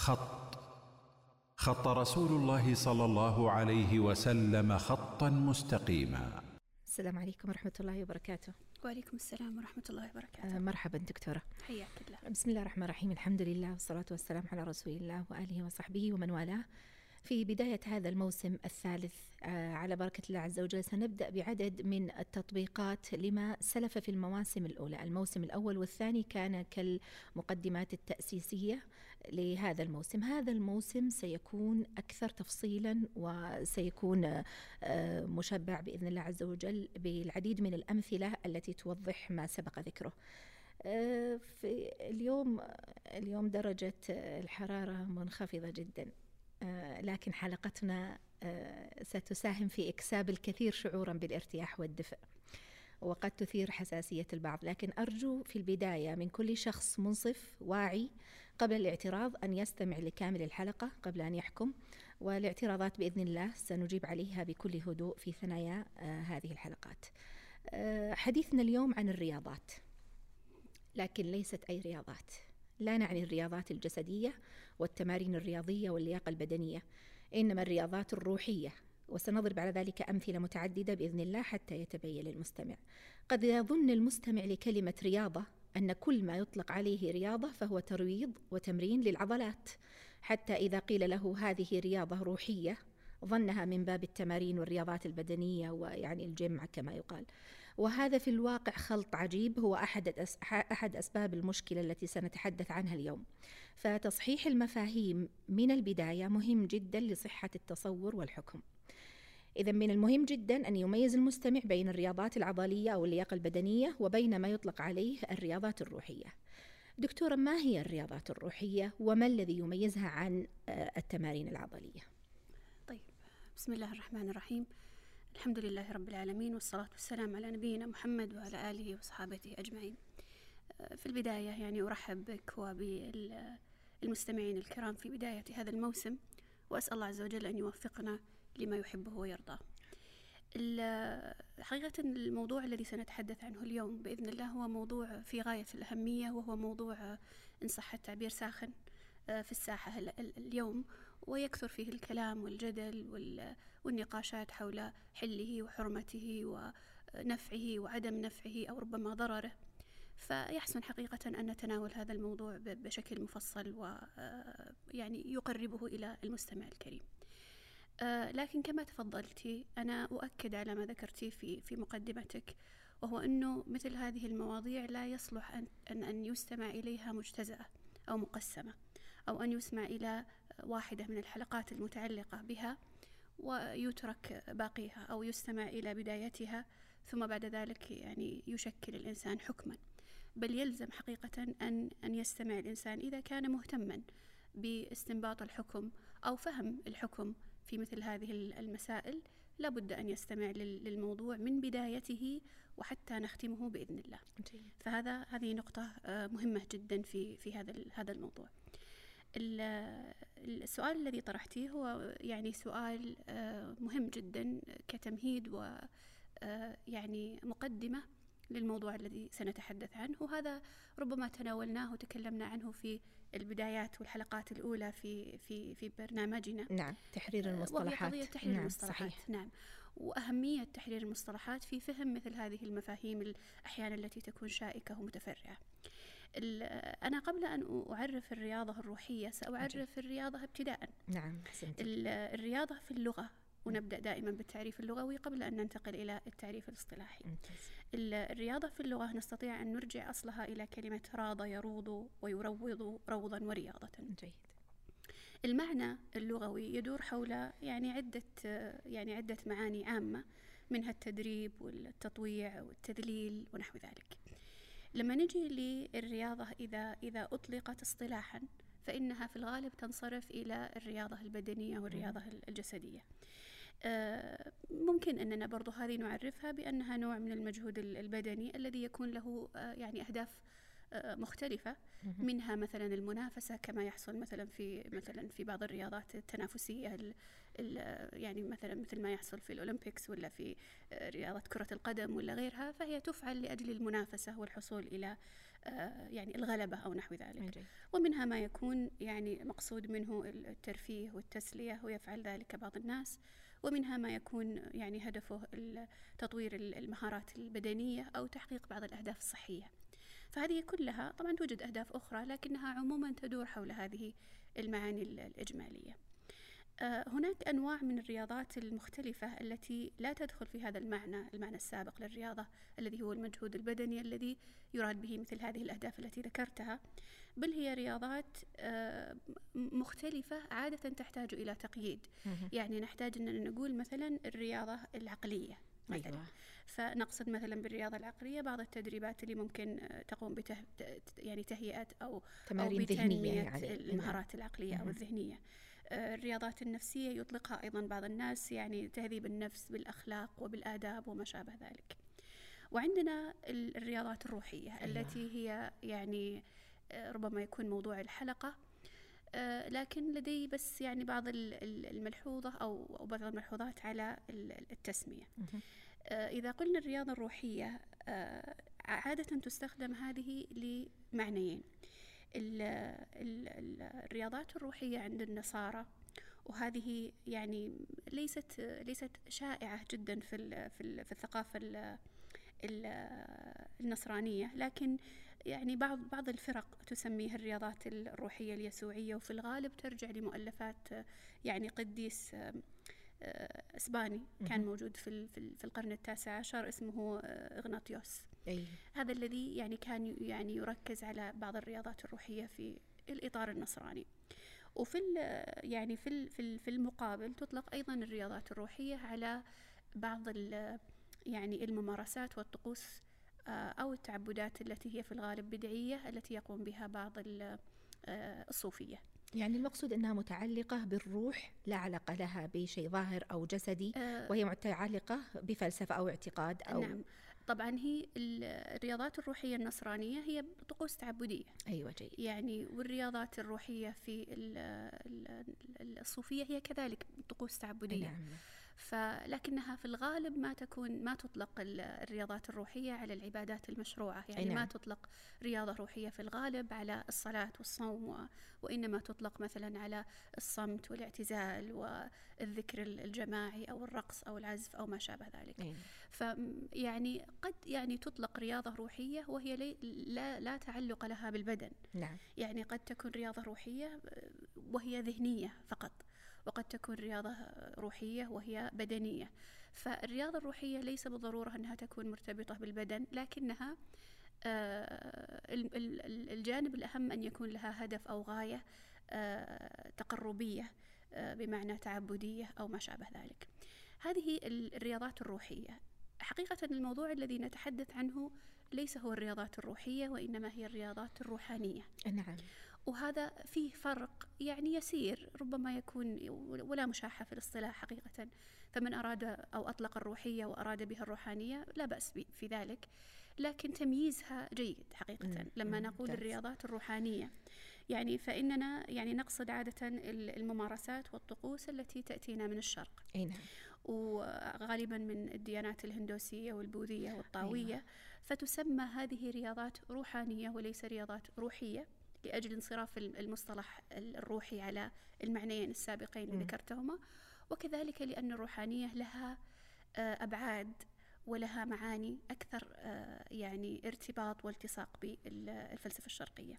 خط. خط رسول الله صلى الله عليه وسلم خطا مستقيما. السلام عليكم ورحمة الله وبركاته. وعليكم السلام ورحمة الله وبركاته. آه، مرحبا دكتورة. حياك الله. بسم الله الرحمن الرحيم. الحمد لله والصلاة والسلام على رسول الله وآله وصحبه ومن والاه. في بداية هذا الموسم الثالث. آه، على بركة الله عز وجل سنبدأ بعدد من التطبيقات لما سلف في المواسم الأولى. الموسم الأول والثاني كان كالمقدمات التأسيسية لهذا الموسم. هذا الموسم سيكون أكثر تفصيلا وسيكون آه، مشبع بإذن الله عز وجل بالعديد من الأمثلة التي توضح ما سبق ذكره. آه، في اليوم اليوم درجة الحرارة منخفضة جدا. لكن حلقتنا آه، ستساهم في إكساب الكثير شعورا بالارتياح والدفء وقد تثير حساسية البعض. لكن أرجو في البداية من كل شخص منصف واعي قبل الاعتراض أن يستمع لكامل الحلقة قبل أن يحكم والاعتراضات بإذن الله سنجيب عليها بكل هدوء في ثنايا آه، هذه الحلقات. حديثنا اليوم عن الرياضات لكن ليست أي رياضات. لا نعني الرياضات الجسدية والتمارين الرياضية واللياقة البدنية إنما الرياضات الروحية وسنضرب على ذلك أمثلة متعددة بإذن الله حتى يتبين للمستمع قد يظن المستمع لكلمة رياضة أن كل ما يطلق عليه رياضة فهو ترويض وتمرين للعضلات. حتى إذا قيل له هذه رياضة روحية ظنها من باب التمارين والرياضات البدنية ويعني الجمع كما يقال. وهذا في الواقع خلط عجيب هو أحد, أحد أسباب المشكلة التي سنتحدث عنها اليوم فتصحيح المفاهيم من البداية مهم جدا لصحة التصور والحكم إذا من المهم جدا أن يميز المستمع بين الرياضات العضلية أو اللياقة البدنية وبين ما يطلق عليه الرياضات الروحية. دكتورة ما هي الرياضات الروحية وما الذي يميزها عن آه، التمارين العضلية؟ طيب بسم الله الرحمن الرحيم الحمد لله رب العالمين والصلاة والسلام على نبينا محمد وعلى آله وصحابته أجمعين. آه، في البداية يعني أرحب بك وبالمستمعين الكرام في بداية هذا الموسم وأسأل الله عز وجل أن يوفقنا لما يحبه ويرضاه حقيقة الموضوع الذي سنتحدث عنه اليوم بإذن الله هو موضوع في غاية الأهمية وهو موضوع إن صح التعبير ساخن آه، في الساحة اليوم. ويكثر فيه الكلام والجدل والنقاشات حول حله وحرمته ونفعه وعدم نفعه أو ربما ضرره. فيحسن حقيقة أن نتناول هذا الموضوع بشكل مفصل ويعني يقربه إلى المستمع الكريم. آه، لكن كما تفضلتي أنا أؤكد على ما ذكرتي في في مقدمتك وهو أنه مثل هذه المواضيع لا يصلح أن, أن يستمع إليها مجتزأة أو مقسمة أو أن يسمع إلى واحدة من الحلقات المتعلقة بها ويترك باقيها أو يستمع إلى بدايتها ثم بعد ذلك يعني يشكل الإنسان حكما. بل يلزم حقيقة أن أن يستمع الإنسان إذا كان مهتما باستنباط الحكم أو فهم الحكم في مثل هذه المسائل. لابد أن يستمع للموضوع من بدايته وحتى نختمه بإذن الله. جي. فهذا هذه نقطة آه، مهمة جدا في في هذا هذا الموضوع. السؤال الذي طرحتيه هو يعني سؤال آه، مهم جدا كتمهيد و آه، يعني مقدمة للموضوع الذي سنتحدث عنه. وهذا ربما تناولناه وتكلمنا عنه في البدايات والحلقات الأولى في في في برنامجنا. نعم تحرير المصطلحات وهي قضية تحرير نعم المصطلحات. صحيح. نعم. وأهمية تحرير المصطلحات في فهم مثل هذه المفاهيم أحيانا التي تكون شائكة ومتفرعة. أنا قبل أن أعرف الرياضة الروحية سأعرف الرياضة ابتداء نعم الرياضة في اللغة ونبدأ دائما بالتعريف اللغوي قبل أن ننتقل إلى التعريف الاصطلاحي. الرياضة في اللغة نستطيع أن نرجع أصلها إلى كلمة راض يروض ويروض روضا ورياضة. جيد. المعنى اللغوي يدور حول يعني عدة يعني عدة معاني عامة منها التدريب والتطويع والتذليل ونحو ذلك. لما نجي للرياضة إذا إذا أطلقت اصطلاحا فإنها في الغالب تنصرف إلى الرياضة البدنية والرياضة الجسدية. آه، ممكن أننا برضو هذه نعرفها بأنها نوع من المجهود البدني الذي يكون له آه، يعني أهداف مختلفة منها مثلا المنافسة كما يحصل مثلا في مثلا في بعض الرياضات التنافسية ال ال يعني مثلا مثل ما يحصل في الأولمبيكس ولا في رياضة كرة القدم ولا غيرها فهي تفعل لأجل المنافسة والحصول إلى آه، يعني الغلبة أو نحو ذلك. ومنها ما يكون يعني مقصود منه الترفيه والتسلية ويفعل ذلك بعض الناس ومنها ما يكون يعني هدفه تطوير ال- المهارات البدنية أو تحقيق بعض الأهداف الصحية. فهذه كلها طبعا توجد أهداف أخرى لكنها عموما تدور حول هذه المعاني ال- الإجمالية. آه، هناك أنواع من الرياضات المختلفة التي لا تدخل في هذا المعنى المعنى السابق للرياضة الذي هو المجهود البدني الذي يراد به مثل هذه الأهداف التي ذكرتها بل هي رياضات آه، مختلفة عادة تحتاج إلى تقييد. يعني نحتاج أننا نقول مثلا الرياضة العقلية. مثلا أيوة. فنقصد مثلا بالرياضة العقلية بعض التدريبات اللي ممكن آه، تقوم بته يعني تهيئة أو تمارين أو بتنمية يعني المهارات العقلية أو مهم. الذهنية آه، الرياضات النفسية يطلقها أيضا بعض الناس يعني تهذيب النفس بالأخلاق وبالآداب وما شابه ذلك وعندنا ال- الرياضات الروحية أيوة. التي هي يعني آه، ربما يكون موضوع الحلقة آه، لكن لدي بس يعني بعض ال- ال- الملحوظة أو بعض الملحوظات على ال- التسمية. آه، إذا قلنا الرياضة الروحية آه، عادة تستخدم هذه لمعنيين. ال- ال- ال- الرياضات الروحية عند النصارى وهذه يعني ليست ليست شائعة جدا في في ال- في الثقافة ال- ال- النصرانية. لكن يعني بعض بعض الفرق تسميها الرياضات الروحية اليسوعية وفي الغالب ترجع لمؤلفات يعني قديس آه، إسباني كان. موجود في في ال- في القرن التاسع عشر اسمه آه، إغناطيوس. أي. هذا الذي يعني كان يعني يركز على بعض الرياضات الروحية في الإطار النصراني. وفي يعني في في ال- في المقابل تطلق أيضا الرياضات الروحية على بعض يعني الممارسات والطقوس آه، أو التعبدات التي هي في الغالب بدعية التي يقوم بها بعض آه، الصوفية. يعني المقصود أنها متعلقة بالروح لا علاقة لها بشيء ظاهر أو جسدي آه، وهي متعلقة بفلسفة أو اعتقاد أو نعم. طبعا هي ال- الرياضات الروحية النصرانية هي طقوس تعبدية. أيوة جيد. يعني والرياضات الروحية في ال- ال- ال- الصوفية هي كذلك طقوس تعبدية. نعم. فلكنها في الغالب ما تكون ما تطلق ال- الرياضات الروحية على العبادات المشروعة. يعني نعم. ما تطلق رياضة روحية في الغالب على الصلاة والصوم و- وإنما تطلق مثلا على الصمت والاعتزال والذكر الجماعي أو الرقص أو العزف أو ما شابه ذلك. ف يعني قد يعني تطلق رياضة روحية وهي لي- لا لا تعلق لها بالبدن. نعم. يعني قد تكون رياضة روحية آه، وهي ذهنية فقط. وقد تكون رياضة روحية وهي بدنية. فالرياضة الروحية ليس بالضرورة أنها تكون مرتبطة بالبدن لكنها آه، ال- ال- ال- الجانب الأهم أن يكون لها هدف أو غاية آه، تقربية آه، بمعنى تعبدية أو ما شابه ذلك. هذه ال- الرياضات الروحية. حقيقة الموضوع الذي نتحدث عنه ليس هو الرياضات الروحية وإنما هي الرياضات الروحانية. نعم. وهذا فيه فرق يعني يسير ربما يكون ولا مشاحة في الاصطلاح حقيقة. فمن أراد أو أطلق الروحية وأراد بها الروحانية لا بأس في ذلك. لكن تمييزها جيد حقيقة. لما نقول. الرياضات الروحانية. يعني فإننا يعني نقصد عادة ال- الممارسات والطقوس التي تأتينا من الشرق. أي نعم. وغالبا من الديانات الهندوسية والبوذية والطاوية. أيوة. فتسمى هذه رياضات روحانية وليس رياضات روحية. لأجل انصراف ال- المصطلح الروحي على المعنيين السابقين اللي. ذكرتهما. وكذلك لأن الروحانية لها آه، أبعاد ولها معاني أكثر آه، يعني ارتباط والتصاق بالفلسفة الشرقية.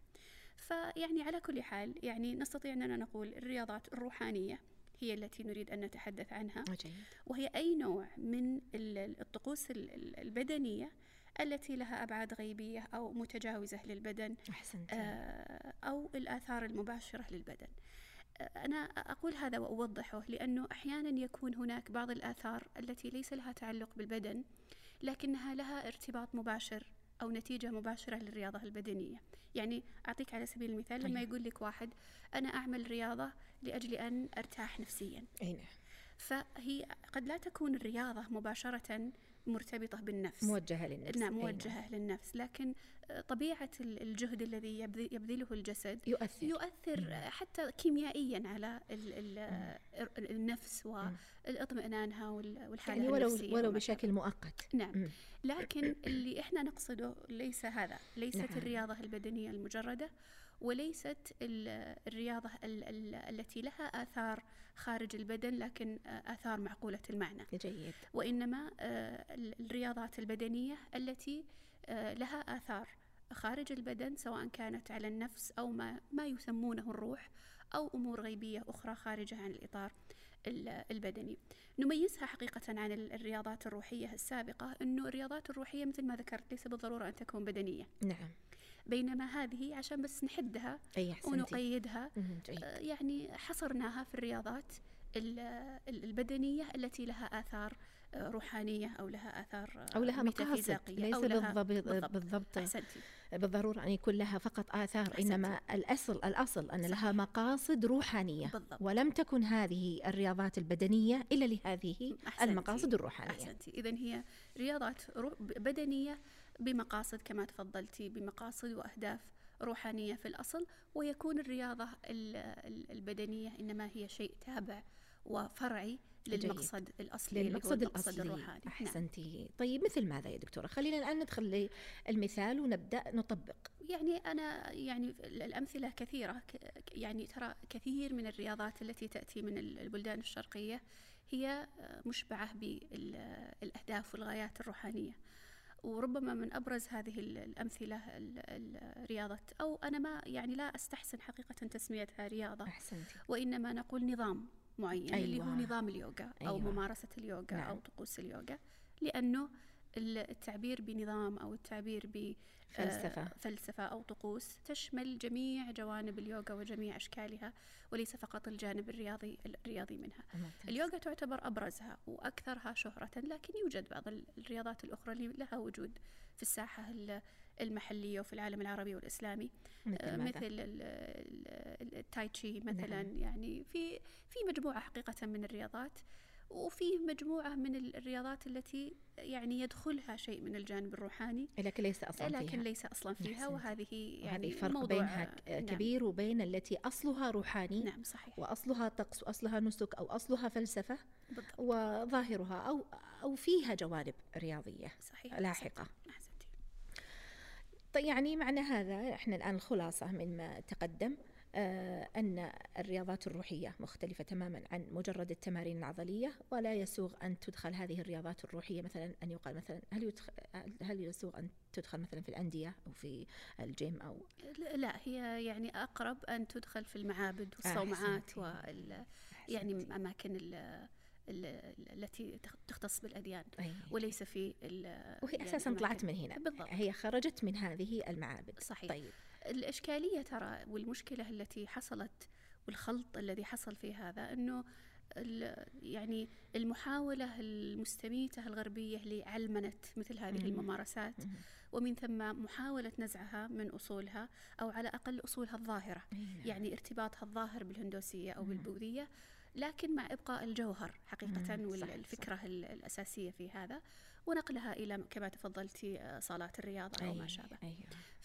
فيعني على كل حال يعني نستطيع أننا نقول الرياضات الروحانية هي التي نريد أن نتحدث عنها. جيد. وهي أي نوع من ال- الطقوس ال- ال- البدنية التي لها أبعاد غيبية أو متجاوزة للبدن أحسنت. آه، أو الآثار المباشرة للبدن. آه، أنا أقول هذا وأوضحه لأنه أحيانا يكون هناك بعض الآثار التي ليس لها تعلق بالبدن لكنها لها ارتباط مباشر أو نتيجة مباشرة للرياضة البدنية. يعني أعطيك على سبيل المثال لما أيوة. يقول لك واحد أنا أعمل رياضة لأجل أن أرتاح نفسيا. أي نعم. فهي قد لا تكون الرياضة مباشرة مرتبطة بالنفس موجهة للنفس نعم أي موجهة للنفس لكن آه، طبيعة ال- الجهد الذي يبذ- يبذله الجسد يؤثر يؤثر مم. حتى كيميائيا على ال ال النفس. واطمئنانها وال- والحالة يعني ولو النفسية ولو بشكل مؤقت. نعم مم. لكن اللي إحنا نقصده ليس هذا ليست نعم. الرياضة البدنية المجردة وليست ال- الرياضة ال- ال- التي لها آثار خارج البدن لكن آثار معقولة المعنى. جيد. وإنما آه، ال- الرياضات البدنية التي آه، لها آثار خارج البدن سواء كانت على النفس أو ما, ما يسمونه الروح أو أمور غيبية أخرى خارجة عن الإطار ال- البدني. نميزها حقيقة عن ال- الرياضات الروحية السابقة أنه الرياضات الروحية مثل ما ذكرت ليس بالضرورة أن تكون بدنية. نعم. بينما هذه عشان بس نحدها أي ونقيدها. آه، يعني حصرناها في الرياضات ال- ال- البدنية التي لها آثار آه، روحانية أو لها آثار آه، أو لها مقاصد ليس أو لها بالضبط. بالضبط. أحسنتي. بالضرورة أن يكون لها فقط آثار أحسنتي. إنما الأصل الأصل أن لها صحيح. مقاصد روحانية. بالضبط. ولم تكن هذه الرياضات البدنية إلا لهذه أحسنتي. المقاصد الروحانية. أحسنتي. إذا هي رياضات بدنية بمقاصد كما تفضلتي بمقاصد وأهداف روحانية في الأصل ويكون الرياضة ال- ال- البدنية إنما هي شيء تابع وفرعي جيد. للمقصد الأصلي اللي هو للمقصد المقصد الأصلي. الروحاني. نعم. أحسنتي. طيب مثل ماذا يا دكتورة؟ خلينا الآن ندخل للمثال ونبدأ نطبق. يعني أنا يعني الأمثلة كثيرة. ك- يعني ترى كثير من الرياضات التي تأتي من ال- البلدان الشرقية هي مشبعة بالأهداف والغايات الروحانية. وربما من أبرز هذه ال- الأمثلة ال- ال- رياضة أو أنا ما يعني لا أستحسن حقيقة تسميتها رياضة أحسنتي وإنما نقول نظام معين اللي هو أيوة. نظام اليوغا أو أيوة. ممارسة اليوغا نعم. أو طقوس اليوغا لأنه التعبير بنظام أو التعبير ب فلسفة. آه، فلسفة أو طقوس تشمل جميع جوانب اليوغا وجميع أشكالها وليس فقط الجانب الرياضي الرياضي منها ممتاز. اليوغا تعتبر أبرزها وأكثرها شهرة لكن يوجد بعض ال- الرياضات الأخرى اللي لها وجود في الساحة ال- المحلية وفي العالم العربي والإسلامي مثل آه،؟ مثل ال- ال- التاي تشي مثلا نعم. يعني في في مجموعة حقيقة من الرياضات وفي مجموعة من ال- الرياضات التي يعني يدخلها شيء من الجانب الروحاني لكن ليس أصلا لكن فيها ليس أصلا فيها أحسنتي. وهذه وهذه يعني الفرق موضوع بينها نعم. كبير وبين التي أصلها روحاني نعم صحيح وأصلها طقس وأصلها نسك أو أصلها فلسفة بالضبط وظاهرها أو أو فيها جوانب رياضية صحيح لاحقة. أحسنتي. أحسنتي طيب يعني معنى هذا إحنا الآن الخلاصة مما تقدم آه أن الرياضات الروحية مختلفة تماما عن مجرد التمارين العضلية ولا يسوغ أن تدخل هذه الرياضات الروحية مثلا أن يقال مثلا هل يدخل هل يسوغ أن تدخل مثلا في الأندية أو في الجيم أو؟ لا- هي يعني أقرب أن تدخل في المعابد والصومعات أحسنتي. وال يعني أماكن ال- ال- التي تخ- تختص بالأديان أي. وليس في وهي يعني أساسا طلعت من هنا. بالضبط. هي خرجت من هذه المعابد. صحيح. طيب. الإشكالية ترى والمشكلة التي حصلت والخلط الذي حصل في هذا أنه يعني المحاولة المستميتة الغربية لعلمنة مثل هذه مم. الممارسات مم. ومن ثم محاولة نزعها من أصولها أو على أقل أصولها الظاهرة نعم. يعني ارتباطها الظاهر بالهندوسية أو. بالبوذية لكن مع إبقاء الجوهر حقيقة والفكرة ال- الأساسية في هذا ونقلها إلى كما تفضلتي آه، صالات الرياضة أو ما أي- شابه أيوه.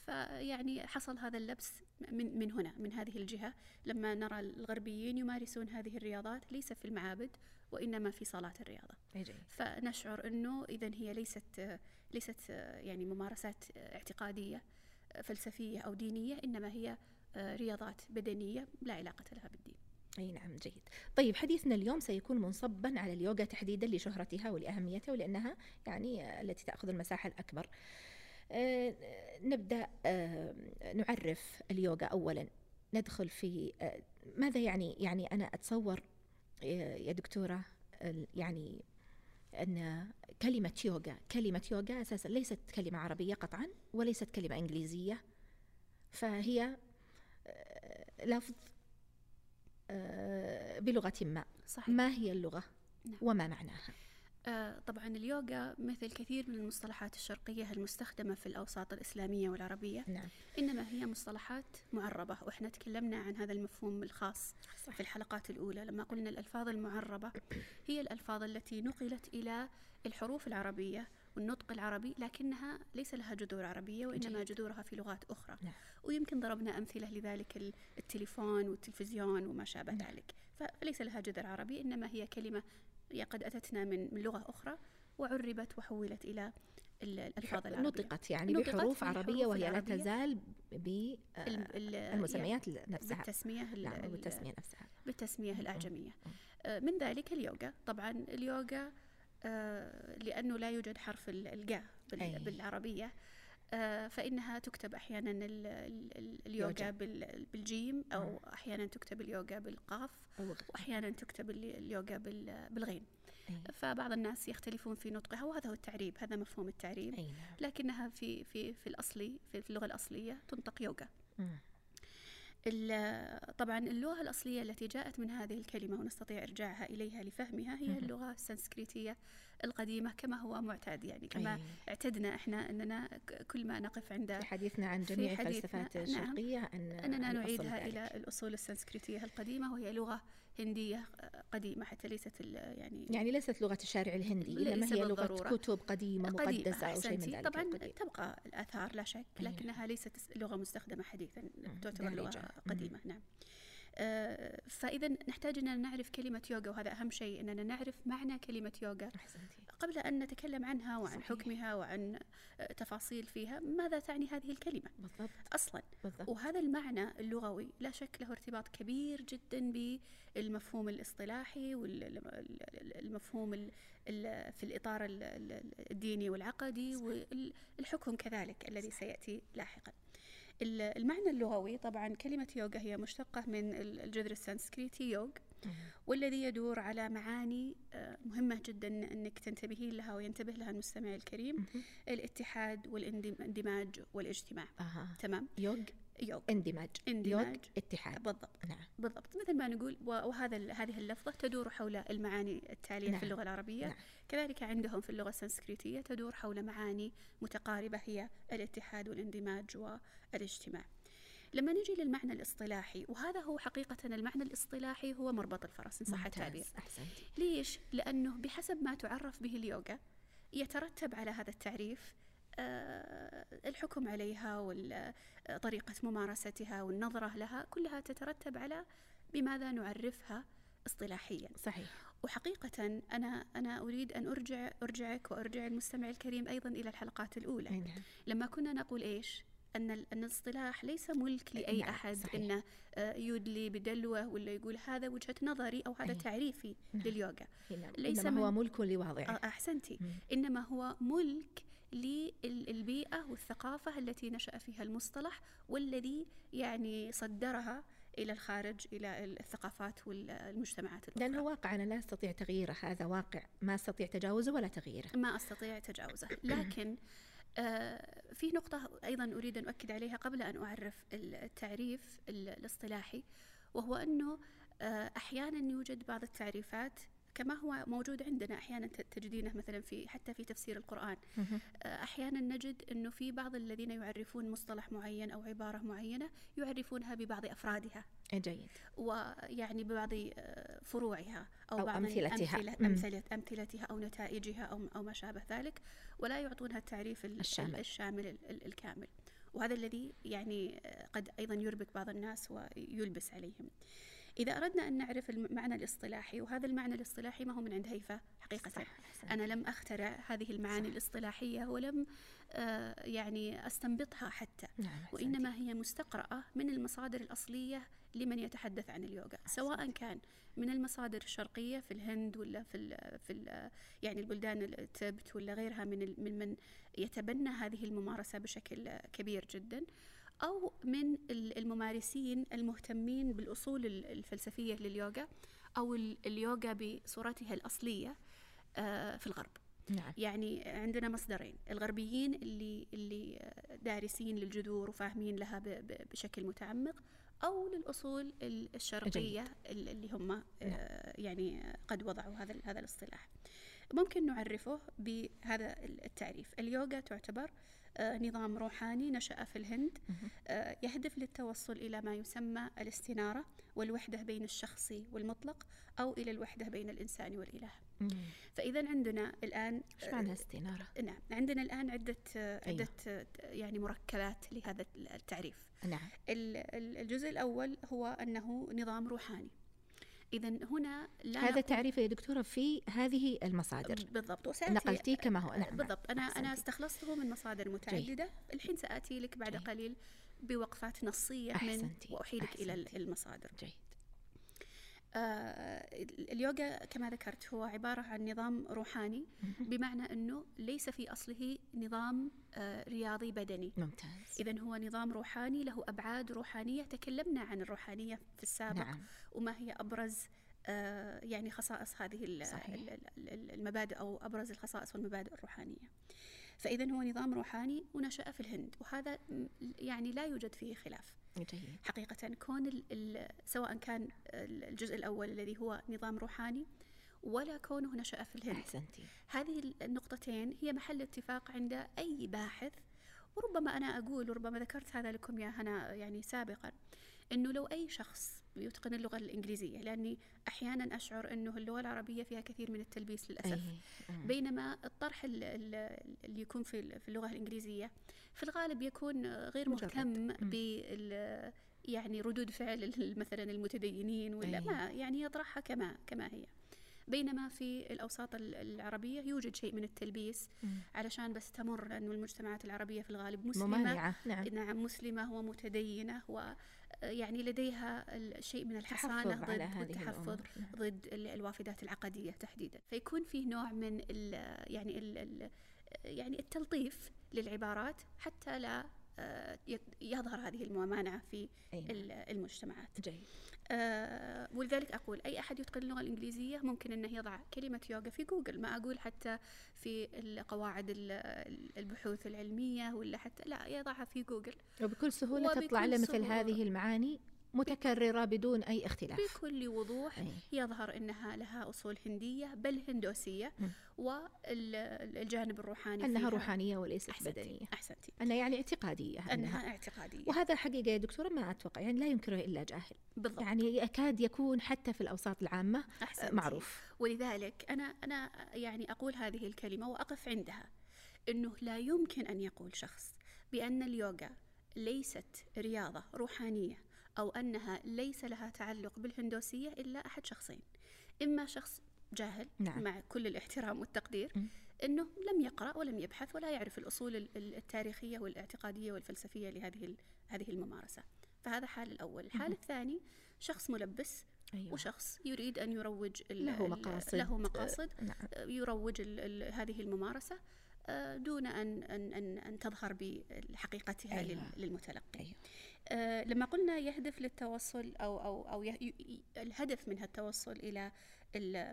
فيعني حصل هذا اللبس من من هنا من هذه الجهة لما نرى الغربيين يمارسون هذه الرياضات ليس في المعابد وإنما في صالات الرياضة جيد. فنشعر أنه إذا هي ليست ليست يعني ممارسات اعتقادية فلسفية أو دينية إنما هي رياضات بدنية لا علاقة لها بالدين إي نعم جيد. طيب حديثنا اليوم سيكون منصبا على اليوغا تحديدا لشهرتها ولأهميتها ولأنها يعني التي تأخذ المساحة الأكبر. آه، نبدأ آه، نعرف اليوغا اولا. ندخل في آه، ماذا يعني يعني أنا أتصور آه، يا دكتورة ال- يعني أن كلمة يوغا كلمة يوغا أساسا ليست كلمة عربية قطعا وليست كلمة إنجليزية. فهي لفظ بلغة ما. صحيح. ما هي اللغة؟ نعم. وما معناها؟ طبعا اليوغا مثل كثير من المصطلحات الشرقية المستخدمة في الأوساط الإسلامية والعربية نعم إنما هي مصطلحات معربة وإحنا تكلمنا عن هذا المفهوم الخاص صح. في الحلقات الأولى لما قلنا الألفاظ المعربة هي الألفاظ التي نقلت إلى الحروف العربية والنطق العربي لكنها ليس لها جذور عربية وإنما. جذورها في لغات أخرى نعم. ويمكن ضربنا أمثلة لذلك ال- التليفون والتلفزيون وما شابه نعم. ذلك فليس لها جذر عربي إنما هي كلمة هي قد أتتنا من من لغة أخرى وعربت وحولت إلى ال- الألفاظ العربية نطقت يعني نطقت بحروف عربية وهي لا. تزال ال- ال- بالمسميات نفسها بالتسمية ال- نعم ال- والتسمية نفسها بالتسمية الأعجمية. آه، من ذلك اليوغا طبعا اليوغا آه، لأنه لا يوجد حرف ال- الجا. بالعربية آه، فإنها تكتب أحيانا ال- ال- ال- اليوغا يوجا. بال- بالجيم أو أحيانا تكتب اليوغا بالقاف وأحيانا تكتب ال- اليوغا بال- بالغين. فبعض الناس يختلفون في نطقها وهذا هو التعريب هذا مفهوم التعريب نعم لكنها في في في الأصلي في اللغة الأصلية تنطق. ال- طبعا اللغة الأصلية التي جاءت من هذه الكلمة ونستطيع إرجاعها إليها لفهمها هي. اللغة السنسكريتية القديمة كما هو معتاد يعني كما أي. اعتدنا إحنا أننا كل ما نقف عند في حديثنا عن جميع الفلسفات نعم. الشرقية أن أننا أن نؤصل نعيدها ذلك. إلى الأصول السنسكريتية القديمة وهي لغة هندية قديمة حتى ليست يعني يعني ليست لغة الشارع الهندي إنما هي لغة. كتب قديمة قديمة مقدسة أو شيء من. ذلك طبعا القبيل. تبقى الآثار لا شك. لكنها ليست لغة مستخدمة حديثا تعتبر. لغة. قديمة. نعم. آه، فإذا نحتاج أن نعرف كلمة يوغا وهذا أهم شيء أننا نعرف معنى كلمة يوغا. أحسنتي. قبل أن نتكلم عنها وعن صحيح. حكمها وعن آه، تفاصيل فيها ماذا تعني هذه الكلمة؟ بالضبط. أصلا. بالضبط. وهذا المعنى اللغوي لا شك له ارتباط كبير جدا بالمفهوم الاصطلاحي والمفهوم في الإطار ال- ال- الديني والعقدي والحكم كذلك الذي سيأتي لاحقا. المعنى اللغوي طبعا كلمة يوغا هي مشتقة من ال- الجذر السنسكريتي يوغ. والذي يدور على معاني آه، مهمة جدا أنك تنتبهين لها وينتبه لها المستمع الكريم. الاتحاد والاندماج والاجتماع. تمام؟ يوغ؟ يوغ. اندماج. اندماج. يوغ اتحاد. بالضبط. نعم. بالضبط مثل ما نقول وهذا هذه اللفظة تدور حول المعاني التالية نعم. في اللغة العربية نعم. كذلك عندهم في اللغة السنسكريتية تدور حول معاني متقاربة هي الاتحاد والاندماج والاجتماع لما نجي للمعنى الاصطلاحي وهذا هو حقيقة المعنى الاصطلاحي هو مربط الفرس إن صح. التعبير ليش؟ لأنه بحسب ما تعرف به اليوغا يترتب على هذا التعريف الحكم عليها وطريقة ممارستها والنظرة لها كلها تترتب على بماذا نعرفها اصطلاحيا صحيح وحقيقة أنا أنا أريد أن أرجع أرجعك وأرجع المستمع الكريم أيضا إلى الحلقات الأولى نعم لما كنا نقول إيش؟ أن أن الاصطلاح ليس ملك لأي نعم، أحد صحيح. أنه آه، يدلي بدلوه ولا يقول هذا وجهة نظري أو هذا أي. تعريفي نعم. لليوغا إنما ليس إنما هو ملك لواضعه آه، أحسنتي مم. إنما هو ملك للبيئة والثقافة التي نشأ فيها المصطلح والذي يعني صدرها إلى الخارج إلى الثقافات والمجتمعات الأخرى. لأنه واقع أنا لا أستطيع تغييره هذا واقع. ما أستطيع تجاوزه ولا تغييره. ما أستطيع تجاوزه. لكن آه، في نقطة أيضا أريد أن أؤكد عليها قبل أن أعرف التعريف ال- الاصطلاحي وهو أنه آه، أحيانا يوجد بعض التعريفات كما هو موجود عندنا أحيانا تجدينه مثلا في حتى في تفسير القرآن. آه، أحيانا نجد أنه في بعض الذين يعرفون مصطلح معين أو عبارة معينة يعرفونها ببعض أفرادها جيد ويعني ببعض آه، فروعها أو, أو بعض أمثلتها. أمثلة. أمثلة أمثلتها أو نتائجها أو أو ما شابه ذلك ولا يعطونها التعريف ال- الشامل. الشامل ال- ال- الكامل وهذا الذي يعني آه، قد أيضا يربك بعض الناس ويلبس عليهم إذا أردنا أن نعرف المعنى الاصطلاحي وهذا المعنى الاصطلاحي ما هو من عند هيفا حقيقة صح أحسنت. أنا لم أخترع هذه المعاني صح. الاصطلاحية ولم آه، يعني أستنبطها حتى نعم. وإنما هي مستقرأة من المصادر الأصلية لمن يتحدث عن اليوغا سواء كان من المصادر الشرقية في الهند ولا في ال في ال يعني البلدان التبت ولا غيرها من من من يتبنى هذه الممارسة بشكل كبير جدا أو من ال- الممارسين المهتمين بالأصول ال- الفلسفية لليوغا أو ال- اليوغا بصورتها الأصلية آه، في الغرب. نعم. يعني عندنا مصدرين الغربيين اللي اللي دارسين للجذور وفاهمين لها ب- ب- بشكل متعمق أو للأصول ال- الشرقية ال- اللي هم آه، يعني قد وضعوا هذا هذا الاصطلاح. ممكن نعرفه بهذا التعريف. اليوغا تعتبر آه، نظام روحاني نشأ في الهند. آه، يهدف للتوصل إلى ما يسمى الاستنارة والوحدة بين الشخصي والمطلق أو إلى الوحدة بين الإنسان والإله. فإذا عندنا الآن إيش معنى استنارة؟ نعم عندنا الآن عدة أيوه. عدة يعني مركبات لهذا التعريف. نعم. الجزء الأول هو أنه نظام روحاني. إذا هنا لا هذا تعريف يا دكتورة في هذه المصادر بالضبط وسأتي نقلتيه كما هو نعم بالضبط أنا أحسنتي. أنا استخلصته من مصادر متعددة جيد. الحين سآتي لك بعد جيد. قليل بوقفات نصية أحسنتي. من وأحيلك إلى المصادر جيد اليوغا كما ذكرت هو عبارة عن نظام روحاني بمعنى أنه ليس في أصله نظام آه رياضي بدني ممتاز إذا هو نظام روحاني له أبعاد روحانية تكلمنا عن الروحانية في السابق نعم. وما هي أبرز آه يعني خصائص هذه صحيح. المبادئ أو أبرز الخصائص والمبادئ الروحانية فإذا هو نظام روحاني ونشأ في الهند وهذا يعني لا يوجد فيه خلاف جيد. حقيقة كون ال ال سواء كان الجزء الأول الذي هو نظام روحاني ولا كونه نشأ في الهند أحسنتي. هذه النقطتين هي محل اتفاق عند أي باحث وربما أنا أقول وربما ذكرت هذا لكم يا هنا يعني سابقا أنه لو أي شخص يتقن اللغة الإنجليزية لأني أحيانا أشعر أنه اللغة العربية فيها كثير من التلبيس للأسف أيه. بينما الطرح اللي يكون في اللغة الإنجليزية في الغالب يكون غير مهتم بال يعني ردود فعل مثلا المتدينين ولا أيه. ما يعني يطرحها كما كما هي بينما في الأوساط العربية يوجد شيء من التلبيس مم. علشان بس تمر لأنه المجتمعات العربية في الغالب مسلمة ممانعة نعم. نعم مسلمة ومتدينة و يعني لديها شيء من الحصانة ضد التحفظ نعم. ضد الوافدات العقدية تحديدا فيكون فيه نوع من ال يعني ال يعني التلطيف للعبارات حتى لا آه، يظهر هذه الممانعة في المجتمعات. جيد. آه ولذلك أقول أي أحد يتقن اللغة الإنجليزية ممكن أنه يضع كلمة يوغا في جوجل. ما أقول حتى في القواعد البحوث العلمية ولا حتى لا يضعها في جوجل. وبكل سهولة تطلع له مثل هذه المعاني متكررة بدون أي اختلاف بكل وضوح أي. يظهر أنها لها أصول هندية بل هندوسية م. والجانب الروحاني أنها فيها روحانية وليست أحسنتي. بدنية أحسنتي أنها يعني اعتقادية أنها, أنها اعتقادية وهذا حقيقة يا دكتورة ما أتوقع يعني لا ينكره إلا جاهل بالضبط. يعني يكاد يكون حتى في الأوساط العامة أحسنتي. معروف ولذلك أنا أنا يعني أقول هذه الكلمة وأقف عندها أنه لا يمكن أن يقول شخص بأن اليوغا ليست رياضة روحانية أو أنها ليس لها تعلق بالهندوسية إلا أحد شخصين إما شخص جاهل نعم. مع كل الاحترام والتقدير م. أنه لم يقرأ ولم يبحث ولا يعرف الأصول التاريخية والاعتقادية والفلسفية لهذه هذه الممارسة فهذا حال الأول الحال الثاني شخص ملبس أيوة. وشخص يريد أن يروج له مقاصد له مقاصد نعم. يروج هذه الممارسة دون أن أن أن, أن تظهر بحقيقتها أيوة. للمتلقي أيوة. آه لما قلنا يهدف للتوصل أو أو أو ي... الهدف منها التوصل إلى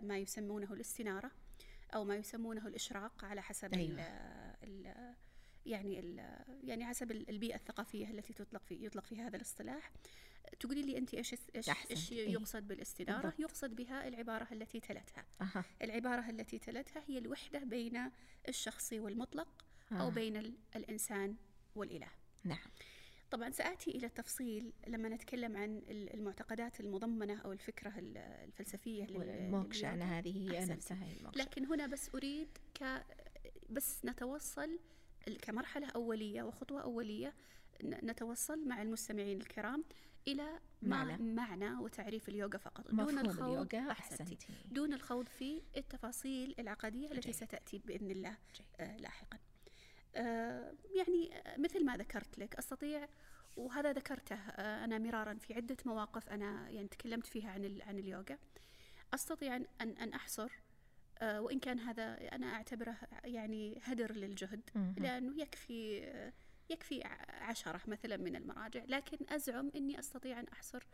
ما يسمونه الاستنارة أو ما يسمونه الإشراق على حسب أيوة. ال ال يعني ال يعني حسب البيئة الثقافية التي تطلق في يطلق في هذا الاصطلاح تقولي لي أنت إيش إيش, إيش يقصد بالاستنارة بالضبط. يقصد بها العبارة التي تلتها أه. العبارة التي تلتها هي الوحدة بين الشخصي والمطلق أه. أو بين الإنسان والإله نعم طبعا سآتي إلى التفصيل لما نتكلم عن المعتقدات المضمنة أو الفكرة الفلسفية الموكشة أنا هذه هي نفسها الموكشة. لكن هنا بس أريد ك بس نتوصل كمرحلة أولية وخطوة أولية نتوصل مع المستمعين الكرام إلى معنى, معنى وتعريف اليوغا فقط. دون الخوض أحسنتي. دون الخوض في التفاصيل العقدية التي ستأتي بإذن الله آه لاحقا. آه يعني مثل ما ذكرت لك أستطيع وهذا ذكرته آه أنا مرارا في عدة مواقف أنا يعني تكلمت فيها عن عن اليوغا. أستطيع أن أن أحصر آه وإن كان هذا أنا أعتبره يعني هدر للجهد لأنه يكفي يكفي عشرة مثلا من المراجع. لكن أزعم أني أستطيع أن أحصر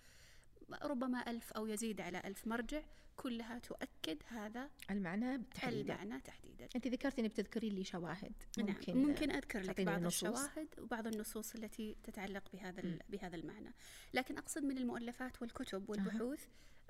ربما ألف أو يزيد على ألف مرجع كلها تؤكد هذا المعنى تحديدا. المعنى تحديدا. أنت ذكرتي أنك بتذكرين لي شواهد. ممكن نعم ممكن أذكر لك بعض النصوص. الشواهد وبعض النصوص التي تتعلق بهذا بهذا المعنى. لكن أقصد من المؤلفات والكتب والبحوث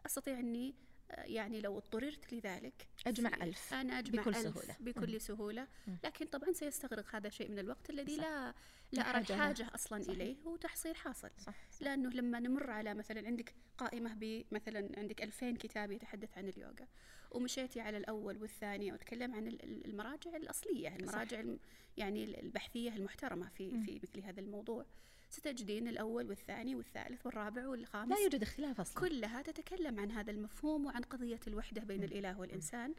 أستطيع أني يعني لو اضطررت لذلك أجمع ألف أنا أجمع بكل ألف سهولة. بكل سهولة لكن طبعا سيستغرق هذا شيء من الوقت الذي صح. لا لا أرى. الحاجة أصلا صحيح. إليه وتحصيل حاصل صح, صح. لأنه لما نمر على مثلا عندك قائمة بمثلا عندك 2000 كتاب يتحدث عن اليوغا ومشيتي على الأول والثاني وتكلم عن ال- ال- المراجع الأصلية المراجع الم- يعني ال- البحثية المحترمة في. في مثل هذا الموضوع ستجدين الأول والثاني والثالث والرابع والخامس لا يوجد اختلاف أصلا كلها تتكلم عن هذا المفهوم وعن قضية الوحدة بين الإله والإنسان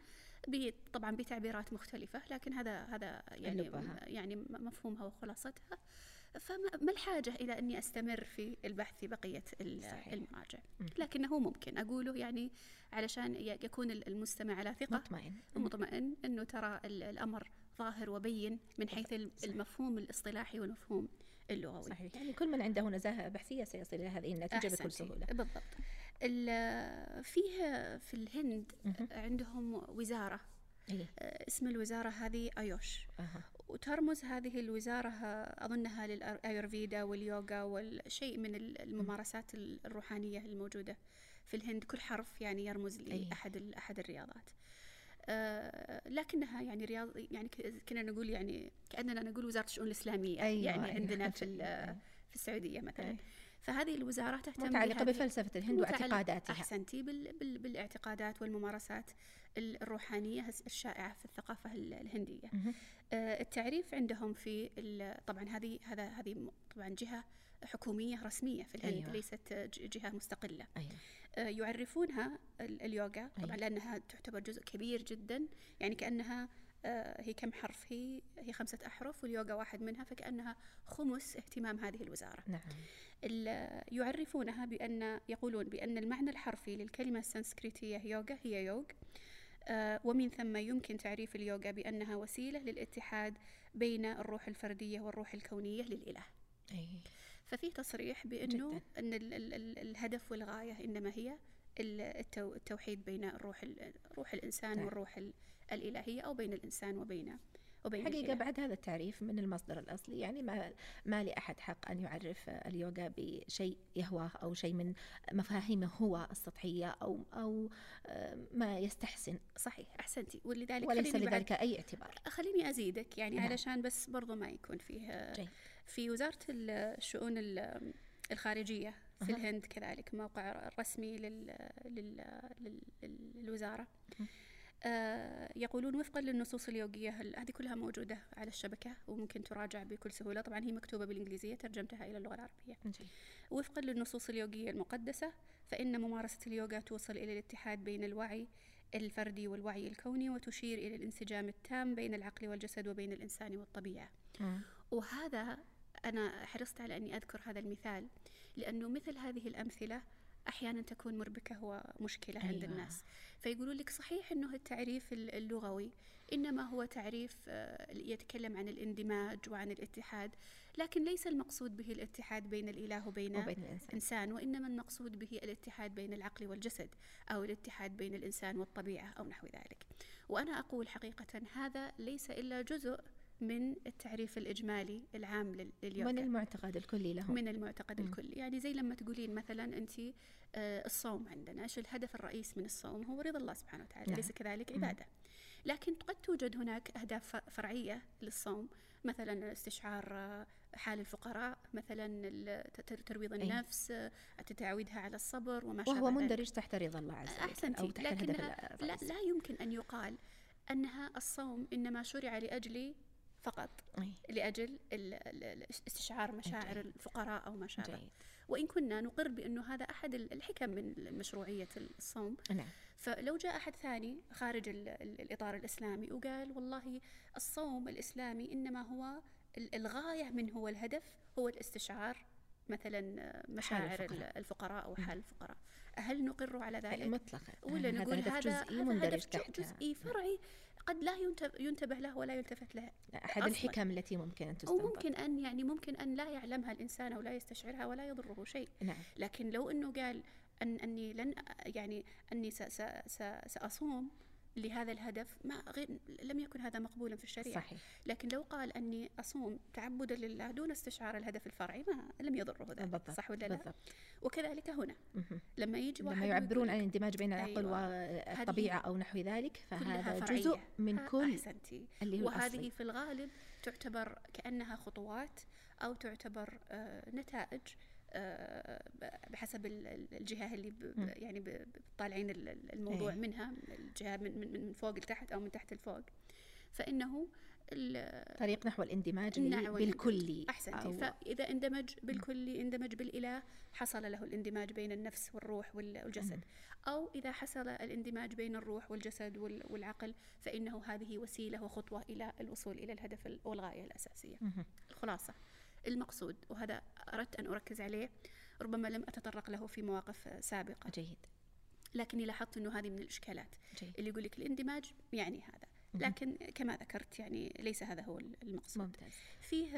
طبعا بتعبيرات مختلفة لكن هذا هذا يعني. يعني مفهومها وخلاصتها فما ما الحاجة إلى أني أستمر في البحث في بقية. المراجع. لكنه ممكن أقوله يعني علشان يكون ال- المستمع على ثقة مطمئن ومطمئن أنه ترى ال- الأمر ظاهر وبين من حيث. المفهوم الاصطلاحي والمفهوم اللغوي صحيح يعني كل من عنده نزاهة بحثية سيصل إلى هذه النتيجة بكل. سهولة بالضبط ال- فيه في الهند. عندهم وزارة إيه. آه، اسم الوزارة هذه أيوش أها. وترمز هذه الوزارة أظنها للأيurveda واليوغا والشيء من ال- الممارسات ال- الروحانية الموجودة في الهند كل حرف يعني يرمز أي. لأحد أحد الرياضات لكنها يعني رياض يعني كنا نقول يعني كأننا نقول وزارة الشؤون الإسلامية أيوة، يعني أيوة. عندنا في جميل. في السعودية مثلا أي. فهذه الوزارة تهتم متعلقة بهذه- بفلسفة الهند واعتقاداتها بال بال بالاعتقادات والممارسات ال- الروحانية الس- الشائعة في الثقافة ال- الهندية مهم. آه، التعريف عندهم في طبعا هذه هذا هذه طبعا جهة حكومية رسمية في الهند أيوة. ليست جهة مستقلة أيوة. آه، يعرفونها ال- اليوغا طبعا أيوة. لأنها تعتبر جزء كبير جدا يعني كأنها آه، هي كم حرف هي هي خمسة أحرف واليوغا واحد منها فكأنها خمس اهتمام هذه الوزارة نعم يعرفونها بأن يقولون بأن المعنى الحرفي للكلمة السنسكريتية يوغا هي يوغ آه، ومن ثم يمكن تعريف اليوغا بأنها وسيلة للاتحاد بين الروح الفردية والروح الكونية للإله أي. ففي تصريح بأنه جداً. أن ال ال ال الهدف والغاية إنما هي ال- التو التوحيد بين الروح ال- روح الإنسان نعم. والروح ال- الإلهية أو بين الإنسان وبين وبين حقيقة الإله. بعد هذا التعريف من المصدر الأصلي يعني ما ما لأحد حق أن يعرف اليوغا بشيء يهواه أو شيء من مفاهيمه هو السطحية أو أو ما يستحسن صحيح أحسنتي ولذلك وليس لذلك أي اعتبار خليني أزيدك يعني نعم. علشان بس برضو ما يكون فيه جيد. في وزارة ال- الشؤون ال- الخارجية في أها. الهند كذلك موقع رسمي لل لل لل للوزارة. آه، يقولون وفقا للنصوص اليوغية هذه كلها موجودة على الشبكة وممكن تراجع بكل سهولة طبعا هي مكتوبة بالإنجليزية ترجمتها إلى اللغة العربية. وفقا للنصوص اليوغية المقدسة فإن ممارسة اليوغا توصل إلى الاتحاد بين الوعي الفردي والوعي الكوني وتشير إلى الانسجام التام بين العقل والجسد وبين الإنسان والطبيعة مم. وهذا أنا حرصت على أني أذكر هذا المثال لأنه مثل هذه الأمثلة أحيانا تكون مربكة ومشكلة أيوة. عند. الناس فيقولوا لك صحيح أنه التعريف ال- اللغوي إنما هو تعريف آه، يتكلم عن الاندماج وعن الاتحاد لكن ليس المقصود به الاتحاد بين الإله وبين وبين الإنسان الإنسان وإنما المقصود به الاتحاد بين العقل والجسد أو الاتحاد بين الإنسان والطبيعة أو نحو ذلك وأنا أقول حقيقة هذا ليس إلا جزء من التعريف الإجمالي العام لل- من لليوغا المعتقد الكلي لهم من المعتقد مم. الكلي يعني زي لما تقولين مثلا أنت آه، الصوم عندنا إيش الهدف الرئيس من الصوم هو رضا الله سبحانه وتعالى نعم. ليس كذلك. عبادة لكن قد توجد هناك أهداف فرعية للصوم مثلا استشعار آه، حال الفقراء مثلا ترويض أي. النفس آه، تعودها على الصبر وما شابه وهو. مندرج تحت رضا الله عز وجل أحسنتي أو تحت الهدف لكنها لا, الرئيسي لا يمكن أن يقال أنها الصوم إنما شرع لأجل فقط. أي. لأجل استشعار مشاعر جيد. الفقراء أو ما شابه. وإن كنا نقر بأنه هذا أحد ال- الحكم من مشروعية الصوم. نعم. فلو جاء أحد ثاني خارج ال- ال- الإطار الإسلامي وقال والله الصوم الإسلامي إنما هو ال- الغاية منه والهدف هو الاستشعار. مثلا مشاعر الفقراء. الفقراء, نعم. حال الفقراء. هل نقر على ذلك؟ مطلقا. ولا هذا نقول هدف هذا جزئي هذا مندرج هدف جزئي فرعي. قد لا ينتبه, له ولا يلتفت له. أصلاً. الحكم التي ممكن أو تستنبط. ممكن أن يعني ممكن أن لا يعلمها الإنسان أو لا يستشعرها ولا يضره شيء. نعم. لكن لو أنه قال أن أني لن يعني س سأصوم لهذا الهدف ما غير لم يكن هذا مقبولا في الشريعة صحيح لكن لو قال أني أصوم تعبدا لله دون استشعار الهدف الفرعي ما لم يضره ذلك بالضبط صح ولا لا؟ بالضبط وكذلك هنا. لما يجي واحد لما يعبرون عن الاندماج بين العقل أيوة. والطبيعة أو نحو ذلك فهذا. جزء من كل أحسنتي اللي هو وهذه الأصلي في الغالب تعتبر كأنها خطوات أو تعتبر آه، نتائج بحسب ال- ال- الجهة اللي. يعني طالعين ال- ال- الموضوع إيه. منها الجهة من, من, من فوق لتحت أو من تحت لفوق. فإنه ال- طريق نحو الاندماج نعم، بالكلي أحسنتي. أو فإذا اندمج بالكلي اندمج بالإله حصل له الاندماج بين النفس والروح وال- والجسد. أو إذا حصل الاندماج بين الروح والجسد وال- والعقل فإنه هذه وسيلة وخطوة إلى الوصول إلى الهدف ال- والغاية الأساسية. مهم. الخلاصة المقصود وهذا أردت أن أركز عليه ربما لم أتطرق له في مواقف سابقة. جيد. لكني لاحظت أنه هذه من الإشكالات. جيد. اللي يقول لك الاندماج يعني هذا. لكن كما ذكرت يعني ليس هذا هو المقصود. ممتاز. فيه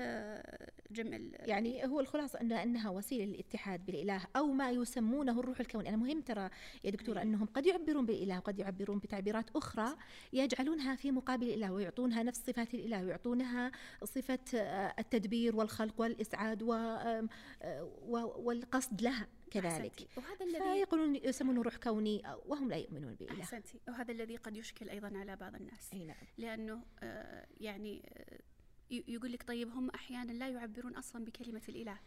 جمع يعني هو الخلاصة أن أنها وسيلة للاتحاد بالإله أو ما يسمونه الروح الكوني أنا مهم ترى يا دكتورة. أنهم قد يعبرون بالإله وقد يعبرون بتعبيرات أخرى يجعلونها في مقابل الإله ويعطونها نفس صفات الإله ويعطونها صفة آه، التدبير والخلق والإسعاد آه، والقصد لها. كذلك. وهذا الذي فيقولون يسمونه روح كوني وهم لا يؤمنون بالإله أحسنتي. وهذا الذي قد يشكل أيضا على بعض الناس. أي نعم. لأنه آه، يعني آه، يقول لك طيب هم أحيانا لا يعبرون أصلا بكلمة الإله.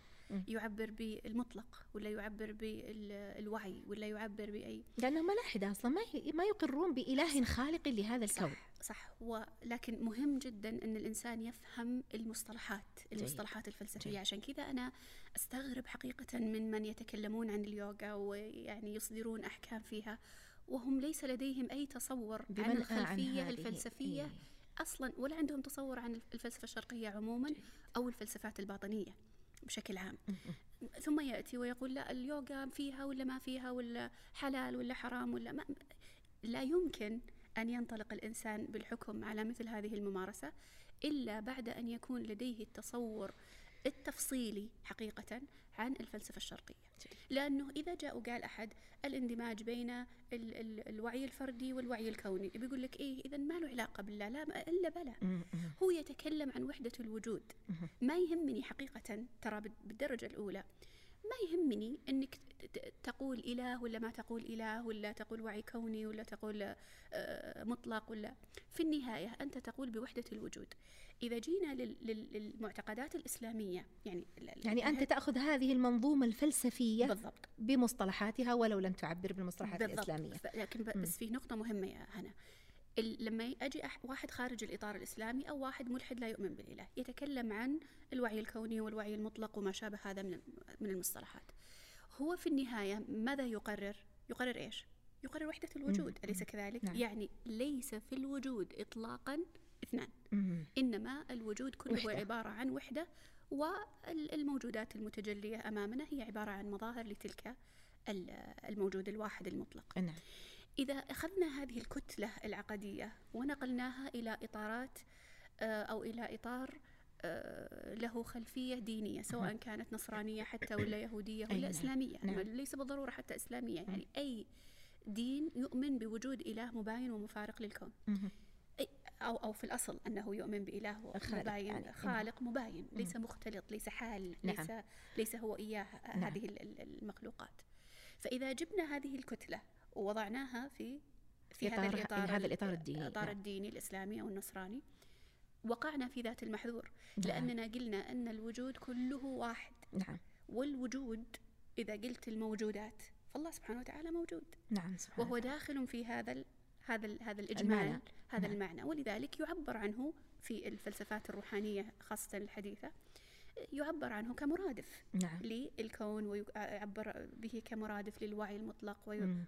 يعبر بالمطلق ولا يعبر بالوعي ولا يعبر بأي لأنهم ملاحدة أصلا ما ما يقرون بإله خالق لهذا الكون صح صح ولكن مهم جدا أن الإنسان يفهم المصطلحات المصطلحات الفلسفية جيد. عشان كذا أنا أستغرب حقيقه من من يتكلمون عن اليوغا ويعني يصدرون أحكام فيها وهم ليس لديهم أي تصور عن الخلفية هذه. الفلسفية إيه. أصلا ولا عندهم تصور عن الفلسفة الشرقية عموما جيد. أو الفلسفات الباطنية بشكل عام. ثم يأتي ويقول لا اليوغا فيها ولا ما فيها ولا حلال ولا حرام ولا ما لا يمكن أن ينطلق الإنسان بالحكم على مثل هذه الممارسة إلا بعد أن يكون لديه التصور التفصيلي حقيقة عن الفلسفة الشرقية. لأنه إذا جاء وقال أحد الاندماج بين ال ال الوعي الفردي والوعي الكوني بيقول لك إيه إذا ما له علاقة بالله لا م- م. هو يتكلم عن وحدة الوجود. ما يهمني حقيقة ترى بال- بالدرجة الأولى. ما يهمني ت- تقول إله ولا ما تقول إله ولا تقول وعي كوني ولا تقول آه، مطلق ولا. في النهاية أنت تقول بوحدة الوجود. إذا جينا لل- لل- للمعتقدات الإسلامية يعني يعني أنت تأخذ هذه المنظومة الفلسفية بالضبط. بمصطلحاتها ولو لم تعبر بالمصطلحات الإسلامية. ف- لكن. بس في نقطة مهمة يا هنا. لما أح- واحد خارج الإطار الإسلامي أو واحد ملحد لا يؤمن بالإله يتكلم عن الوعي الكوني والوعي المطلق وما شابه هذا من من المصطلحات هو في النهاية ماذا يقرر؟ يقرر إيش؟ يقرر وحدة الوجود أليس كذلك؟ نعم. يعني ليس في الوجود إطلاقا اثنان مم. إنما الوجود كله وحدة. عبارة عن وحدة والموجودات المتجلية أمامنا هي عبارة عن مظاهر لتلك ال- الموجود الواحد المطلق نعم إذا أخذنا هذه الكتلة العقدية ونقلناها إلى إطارات آه، أو إلى إطار آه، له خلفية دينية سواء كانت نصرانية حتى ولا يهودية ولا نعم. إسلامية نعم. ليس بالضرورة حتى إسلامية يعني أي دين يؤمن بوجود إله مباين ومفارق للكون. أو أو في الأصل أنه يؤمن بإله خالق مباين يعني. خالق مباين ليس مختلط ليس حال نعم. ليس ليس هو إياه نعم. هذه ال- ال- المخلوقات فإذا جبنا هذه الكتلة ووضعناها في في هذا إطار- الإطار هذا ال- الإطار الديني، الإطار نعم. الديني الإسلامي أو النصراني وقعنا في ذات المحذور نعم. لأننا قلنا أن الوجود كله واحد نعم والوجود إذا قلت الموجودات فالله سبحانه وتعالى موجود نعم سبحان وهو. داخل في هذا هذا هذا الإجمال المعنى. هذا نعم. المعنى ولذلك يعبر عنه في الفلسفات الروحانية خاصة الحديثة يعبر عنه كمرادف نعم للكون ويعبر به كمرادف للوعي المطلق.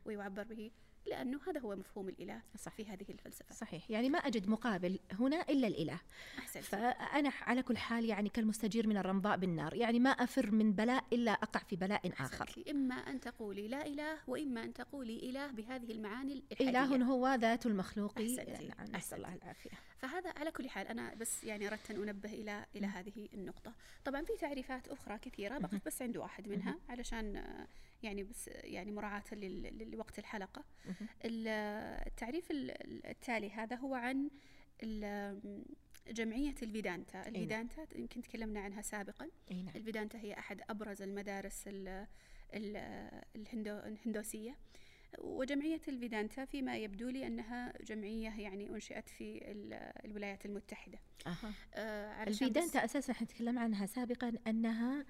ويعبر به لأنه هذا هو مفهوم الإله صح. في هذه الفلسفة. صحيح. يعني ما أجد مقابل هنا إلا الإله. أحسنت فأنا على كل حال يعني كالمستجير من الرمضاء بالنار. يعني ما أفر من بلاء إلا أقع في بلاء آخر. إما أن تقولي لا إله وإما أن تقولي إله بهذه المعاني الإلحادية إله هو ذات المخلوق. نعم نسأل الله. العافية. فهذا على كل حال أنا بس يعني أردت أن أنبه إلى إلى هذه النقطة. طبعا في تعريفات أخرى كثيرة بقف بس عند واحد منها علشان يعني بس يعني مراعاة لل- لوقت الحلقة. ال- التعريف ال- التالي هذا هو عن جمعية الفيدانتا. الفيدانتا يمكن تكلمنا عنها سابقا. نعم. الفيدانتا هي أحد أبرز المدارس ال- ال- الهندو الهندوسية. وجمعية الفيدانتا فيما يبدو لي أنها جمعية يعني أنشئت في ال- الولايات المتحدة. أها. آه، الفيدانتا إحنا تكلمنا عنها سابقا أنها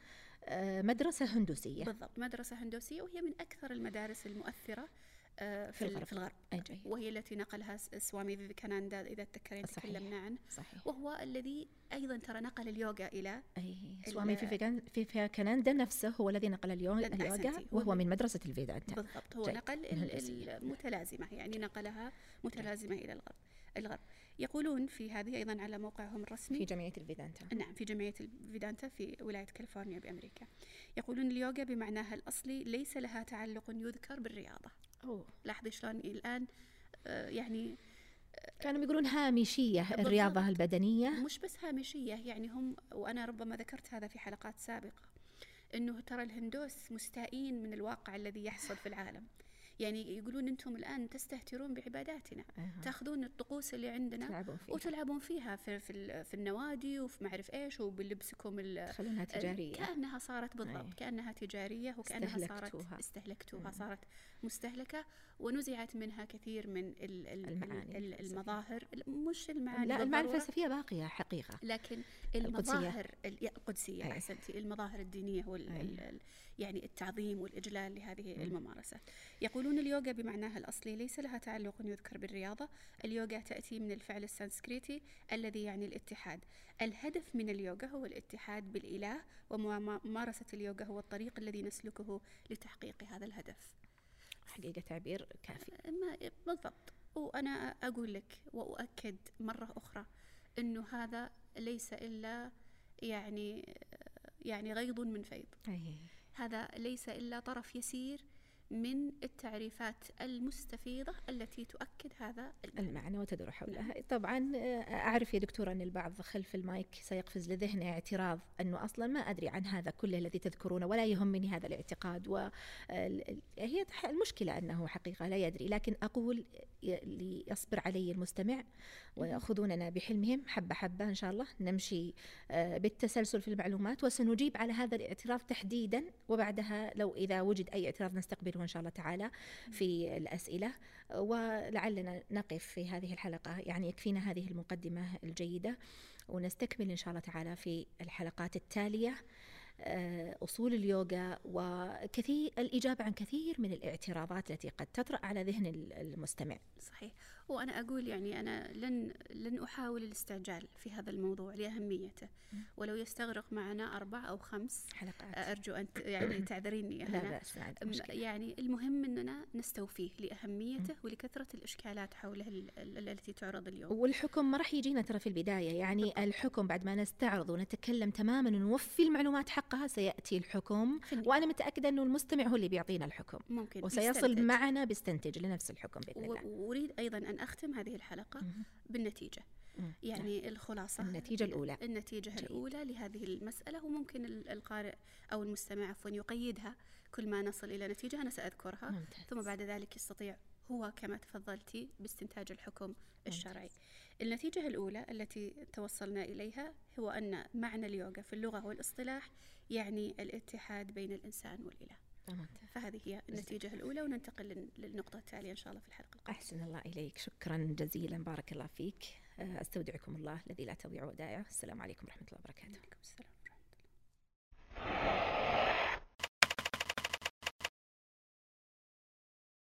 آه، مدرسة هندوسية بالضبط مدرسة هندوسية وهي من أكثر المدارس المؤثرة آه، في في, الغرب. ال- في الغرب أي جيد. وهي التي نقلها سوامي فيفيكاناندا إذا تذكرين. تكلمنا عنه صحيح وهو الذي أيضا ترى نقل اليوغا إلى ال- سوامي فيفيكان- فيفيكاناندا نفسه هو الذي نقل اليوغا أحسنتي. وهو من مدرسة الفيدانتا بالضبط هو جيد. نقل. المتلازمة يعني نقلها متلازمة إلى الغرب الغرب. يقولون في هذه أيضا على موقعهم الرسمي. في جمعية الفيدانتا. نعم في جمعية الفيدانتا في ولاية كاليفورنيا بأمريكا. يقولون اليوغا بمعناها الأصلي ليس لها تعلق يذكر بالرياضة. أوه. لاحظي شلون الآن آه، يعني كانوا يقولون هامشية بالضبط. الرياضة البدنية. مش بس هامشية يعني هم وأنا ربما ذكرت هذا في حلقات سابقة أنه ترى الهندوس مستائين من الواقع الذي يحصل في العالم. يعني يقولون أنتم الآن تستهترون بعباداتنا أها. تأخذون الطقوس اللي عندنا تلعبون فيها وتلعبون فيها في, في, في النوادي وفي معرف إيش وبلبسكم ال- تخلونها تجارية كأنها صارت بالضبط أي. كأنها تجارية وكأنها صارت استهلكتوها. استهلكتوها مم. صارت مستهلكة ونزعت منها كثير من ال ال المعاني ال. المظاهر مش المعاني لا بالضرورة، الفلسفيه باقية حقيقة لكن. المظاهر ال- القدسية. أحسنتي المظاهر الدينية وال يعني التعظيم والإجلال لهذه مم. الممارسة. يقولون اليوغا بمعناها الأصلي ليس لها تعلق يذكر بالرياضة. اليوغا تأتي من الفعل السنسكريتي الذي يعني الاتحاد. الهدف من اليوغا هو الاتحاد بالإله وممارسة اليوغا هو الطريق الذي نسلكه لتحقيق هذا الهدف. حقيقة تعبير كافي. ما بالضبط. وأنا أقول لك وأؤكد مرة أخرى أنه هذا ليس إلا يعني يعني غيض من فيض. أي. هذا ليس إلا طرف يسير من التعريفات المستفيضة التي تؤكد هذا المعنى. المعنى وتدور حولها. نعم. طبعا آه، أعرف يا دكتورة أن البعض خلف المايك سيقفز لذهنه اعتراض أنه أصلا ما أدري عن هذا كله الذي تذكرونه ولا يهمني هذا الاعتقاد وهي المشكلة أنه حقيقة لا يدري. لكن أقول ي- ليصبر علي المستمع ويأخذوننا بحلمهم حبة حبة إن شاء الله. نمشي آه، بالتسلسل في المعلومات وسنجيب على هذا الاعتراض تحديدا. وبعدها لو إذا وجد أي اعتراض نستقبله. إن شاء الله تعالى في الأسئلة ولعلنا نقف في هذه الحلقة يعني يكفينا هذه المقدمة الجيدة ونستكمل إن شاء الله تعالى في الحلقات التالية آه، أصول اليوغا وكثير الإجابة عن كثير من الاعتراضات التي قد تطرأ على ذهن المستمع. صحيح. وأنا أقول يعني أنا لن لن أحاول الاستعجال في هذا الموضوع لأهميته. ولو يستغرق معنا أربع أو خمس حلقات أرجو أن يعني تعذريني. لا بأس يعني المهم أننا نستوفيه لأهميته ولكثرة الإشكالات حوله ال- ال- التي تعرض اليوم. والحكم ما راح يجينا ترى في البداية. يعني بالضبط. الحكم بعد ما نستعرض ونتكلم تماما ونوفي المعلومات حقها سيأتي الحكم. وأنا متأكدة أنه المستمع هو اللي بيعطينا الحكم. ممكن وسيصل يستنتج. معنا بيستنتج لنفس الحكم بإذن الله. وأريد أيضا أن أختم هذه الحلقة. بالنتيجة. يعني الخلاصة النتيجة الأولى. النتيجة جيد. الأولى لهذه المسألة وممكن ال- القارئ أو المستمع عفوا يقيدها كل ما نصل إلى نتيجة أنا سأذكرها ممتاز. ثم بعد ذلك يستطيع هو كما تفضلتي باستنتاج الحكم الشرعي النتيجة الأولى التي توصلنا إليها هو أن معنى اليوغا في اللغة والإصطلاح يعني الاتحاد بين الإنسان والإله ممتاز. فهذه هي النتيجة الأولى وننتقل للنقطة التالية إن شاء الله في الحلقة القادمة. أحسن الله إليك. شكرا جزيلا. بارك الله فيك. آه، أستودعكم الله الذي لا تضيع ودائعه. السلام عليكم ورحمة الله وبركاته. السلام ورحمة الله.